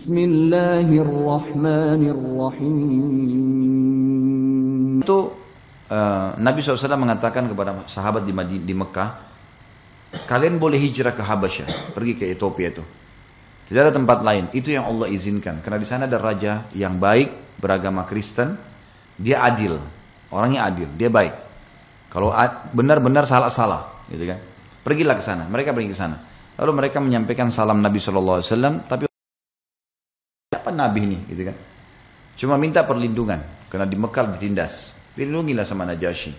Bismillahirrahmanirrahim. Itu uh, Nabi SAW mengatakan kepada sahabat di, Madi, di Mekah, kalian boleh hijrah ke Habasyah, pergi ke Ethiopia itu. Tidak ada tempat lain, itu yang Allah izinkan. Karena di sana ada raja yang baik, beragama Kristen, dia adil, orangnya adil, dia baik. Kalau benar-benar salah-salah, gitu kan. Pergilah ke sana, mereka pergi ke sana. Lalu mereka menyampaikan salam Nabi SAW, tapi siapa Nabi ini, gitu kan. Cuma minta perlindungan, karena di Mekah ditindas. Dilindungilah sama Najasyi.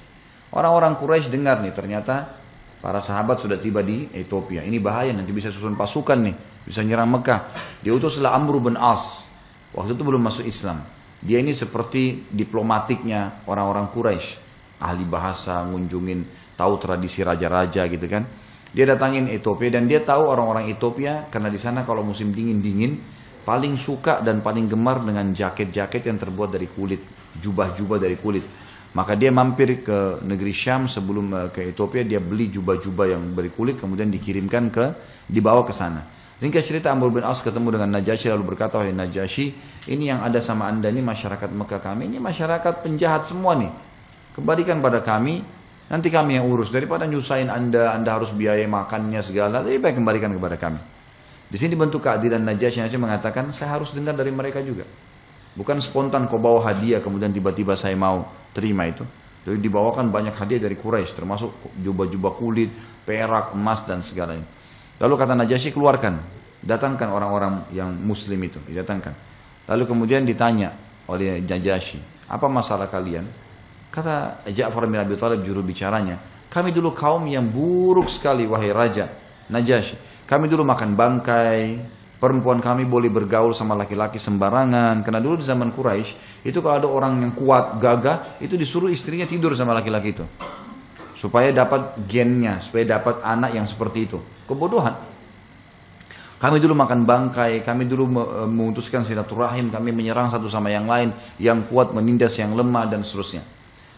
Orang-orang Quraisy dengar nih, ternyata para sahabat sudah tiba di Ethiopia. Ini bahaya, nanti bisa susun pasukan nih, bisa nyerang Mekah. Diutuslah Amr bin As. Waktu itu belum masuk Islam. Dia ini seperti diplomatiknya orang-orang Quraisy, ahli bahasa, ngunjungin, tahu tradisi raja-raja gitu kan. Dia datangin Ethiopia dan dia tahu orang-orang Ethiopia karena di sana kalau musim dingin-dingin paling suka dan paling gemar dengan jaket-jaket yang terbuat dari kulit, jubah-jubah dari kulit. Maka dia mampir ke negeri Syam sebelum eh, ke Ethiopia dia beli jubah-jubah yang berkulit kemudian dikirimkan ke dibawa ke sana. Ringkas cerita Amr bin As ketemu dengan Najasyi lalu berkata wahai Najasyi ini yang ada sama anda ini masyarakat Mekah kami ini masyarakat penjahat semua nih kembalikan pada kami Nanti kami yang urus daripada nyusahin anda, anda harus biaya makannya segala. Lebih baik kembalikan kepada kami. Di sini bentuk keadilan Najasyi Najasyi mengatakan saya harus dengar dari mereka juga. Bukan spontan kau bawa hadiah kemudian tiba-tiba saya mau terima itu. Jadi dibawakan banyak hadiah dari Quraisy termasuk jubah-jubah kulit, perak, emas dan segalanya. Lalu kata Najasyi keluarkan, datangkan orang-orang yang muslim itu, didatangkan. Lalu kemudian ditanya oleh Najasyi, apa masalah kalian? Kata Ja'far bin Abi Thalib juru bicaranya, kami dulu kaum yang buruk sekali wahai raja Najasyi. Kami dulu makan bangkai, perempuan kami boleh bergaul sama laki-laki sembarangan. Karena dulu di zaman Quraisy itu kalau ada orang yang kuat, gagah, itu disuruh istrinya tidur sama laki-laki itu. Supaya dapat gennya, supaya dapat anak yang seperti itu. Kebodohan. Kami dulu makan bangkai, kami dulu memutuskan silaturahim, kami menyerang satu sama yang lain, yang kuat menindas yang lemah dan seterusnya.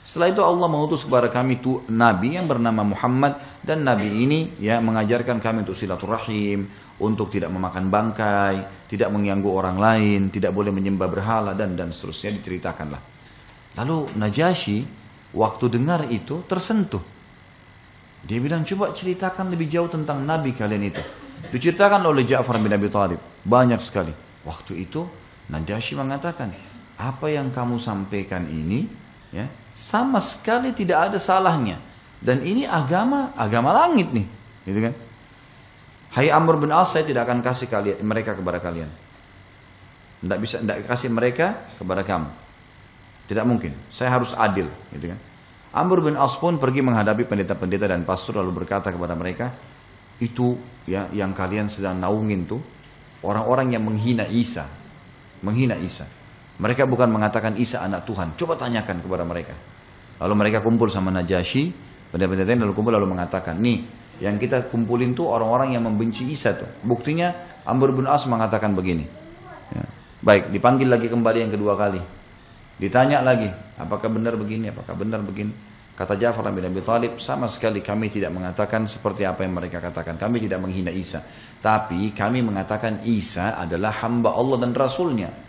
Setelah itu Allah mengutus kepada kami itu nabi yang bernama Muhammad dan nabi ini ya mengajarkan kami untuk silaturahim, untuk tidak memakan bangkai, tidak mengganggu orang lain, tidak boleh menyembah berhala dan dan seterusnya diceritakanlah. Lalu Najasyi waktu dengar itu tersentuh. Dia bilang coba ceritakan lebih jauh tentang nabi kalian itu. Diceritakan oleh Ja'far bin Abi Thalib banyak sekali. Waktu itu Najasyi mengatakan, apa yang kamu sampaikan ini ya. Sama sekali tidak ada salahnya. Dan ini agama agama langit nih gitu kan? Hai Amr bin As saya tidak akan kasih kalian mereka kepada kalian. Tidak bisa tidak kasih mereka kepada kamu. Tidak mungkin. Saya harus adil gitu kan? Amr bin As pun pergi menghadapi pendeta-pendeta dan pastor lalu berkata kepada mereka itu ya yang kalian sedang naungin tuh orang-orang yang menghina Isa. Menghina Isa mereka bukan mengatakan Isa anak Tuhan. Coba tanyakan kepada mereka. Lalu mereka kumpul sama Najasyi, pendeta-pendeta lalu kumpul lalu mengatakan, nih yang kita kumpulin tuh orang-orang yang membenci Isa tuh. Buktinya Amr bin As mengatakan begini. Ya. Baik, dipanggil lagi kembali yang kedua kali. Ditanya lagi, apakah benar begini, apakah benar begini. Kata Ja'far bin Abi Talib, sama sekali kami tidak mengatakan seperti apa yang mereka katakan. Kami tidak menghina Isa. Tapi kami mengatakan Isa adalah hamba Allah dan Rasulnya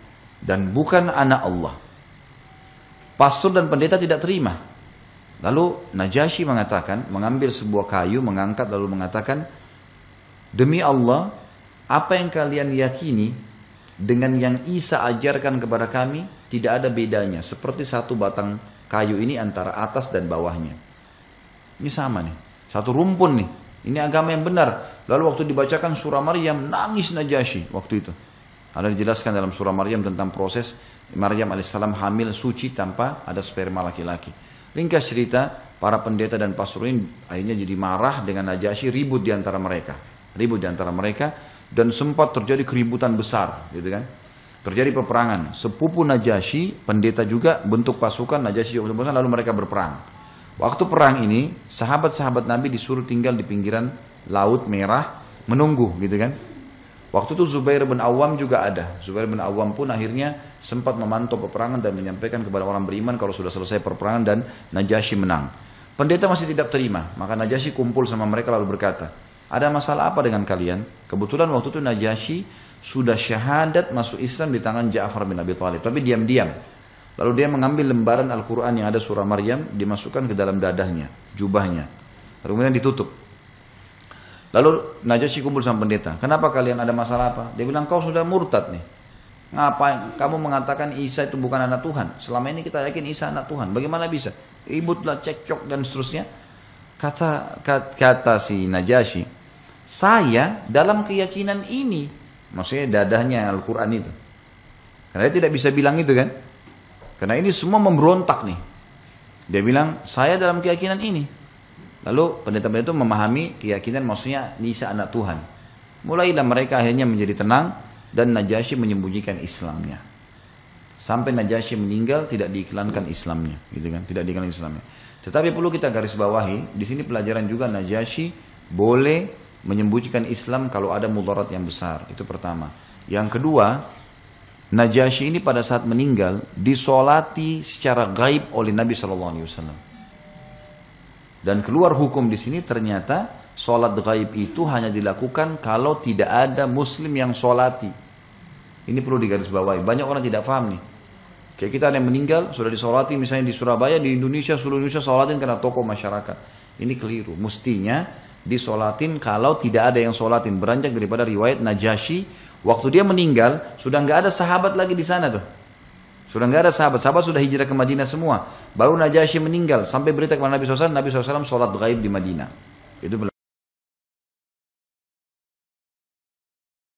dan bukan anak Allah. Pastor dan pendeta tidak terima. Lalu Najasyi mengatakan, mengambil sebuah kayu, mengangkat lalu mengatakan, Demi Allah, apa yang kalian yakini dengan yang Isa ajarkan kepada kami tidak ada bedanya. Seperti satu batang kayu ini antara atas dan bawahnya. Ini sama nih. Satu rumpun nih. Ini agama yang benar. Lalu waktu dibacakan surah Maryam, nangis Najasyi waktu itu. Ada dijelaskan dalam surah Maryam tentang proses Maryam alaihissalam hamil suci tanpa ada sperma laki-laki. Ringkas cerita, para pendeta dan pastor ini akhirnya jadi marah dengan Najasyi ribut di antara mereka. Ribut di antara mereka dan sempat terjadi keributan besar, gitu kan. Terjadi peperangan. Sepupu Najasyi, pendeta juga bentuk pasukan Najasyi juga pasukan lalu mereka berperang. Waktu perang ini, sahabat-sahabat Nabi disuruh tinggal di pinggiran laut merah menunggu, gitu kan Waktu itu Zubair bin Awam juga ada. Zubair bin Awam pun akhirnya sempat memantau peperangan dan menyampaikan kepada orang beriman kalau sudah selesai peperangan dan Najasyi menang. Pendeta masih tidak terima, maka Najasyi kumpul sama mereka lalu berkata, ada masalah apa dengan kalian? Kebetulan waktu itu Najasyi sudah syahadat masuk Islam di tangan Ja'far bin Abi Thalib. Tapi diam-diam. Lalu dia mengambil lembaran Al-Quran yang ada surah Maryam, dimasukkan ke dalam dadahnya, jubahnya. Lalu kemudian ditutup. Lalu Najasyi kumpul sama pendeta. Kenapa kalian ada masalah apa? Dia bilang, kau sudah murtad nih. Ngapain? Kamu mengatakan Isa itu bukan anak Tuhan. Selama ini kita yakin Isa anak Tuhan. Bagaimana bisa? Ibutlah cekcok dan seterusnya. Kata, kata, kata si Najasyi, saya dalam keyakinan ini. Maksudnya dadahnya Al-Quran itu. Karena dia tidak bisa bilang itu kan. Karena ini semua memberontak nih. Dia bilang, saya dalam keyakinan ini. Lalu pendeta-pendeta itu memahami keyakinan maksudnya Nisa anak Tuhan. Mulailah mereka akhirnya menjadi tenang dan Najasyi menyembunyikan Islamnya. Sampai Najasyi meninggal tidak diiklankan Islamnya, gitu kan? Tidak diiklankan Islamnya. Tetapi perlu kita garis bawahi, di sini pelajaran juga Najasyi boleh menyembunyikan Islam kalau ada mudarat yang besar. Itu pertama. Yang kedua, Najasyi ini pada saat meninggal disolati secara gaib oleh Nabi Shallallahu Alaihi Wasallam. Dan keluar hukum di sini ternyata sholat gaib itu hanya dilakukan kalau tidak ada muslim yang sholati. Ini perlu digarisbawahi. Banyak orang tidak paham nih. Kayak kita ada yang meninggal, sudah disolati misalnya di Surabaya, di Indonesia, seluruh Indonesia sholatin karena tokoh masyarakat. Ini keliru. Mestinya disolatin kalau tidak ada yang sholatin. Beranjak daripada riwayat Najasyi, waktu dia meninggal, sudah nggak ada sahabat lagi di sana tuh. Sudah nggak ada sahabat, sahabat sudah hijrah ke Madinah semua. Baru Najasyi meninggal, sampai berita kepada Nabi SAW, Nabi SAW sholat gaib di Madinah. Itu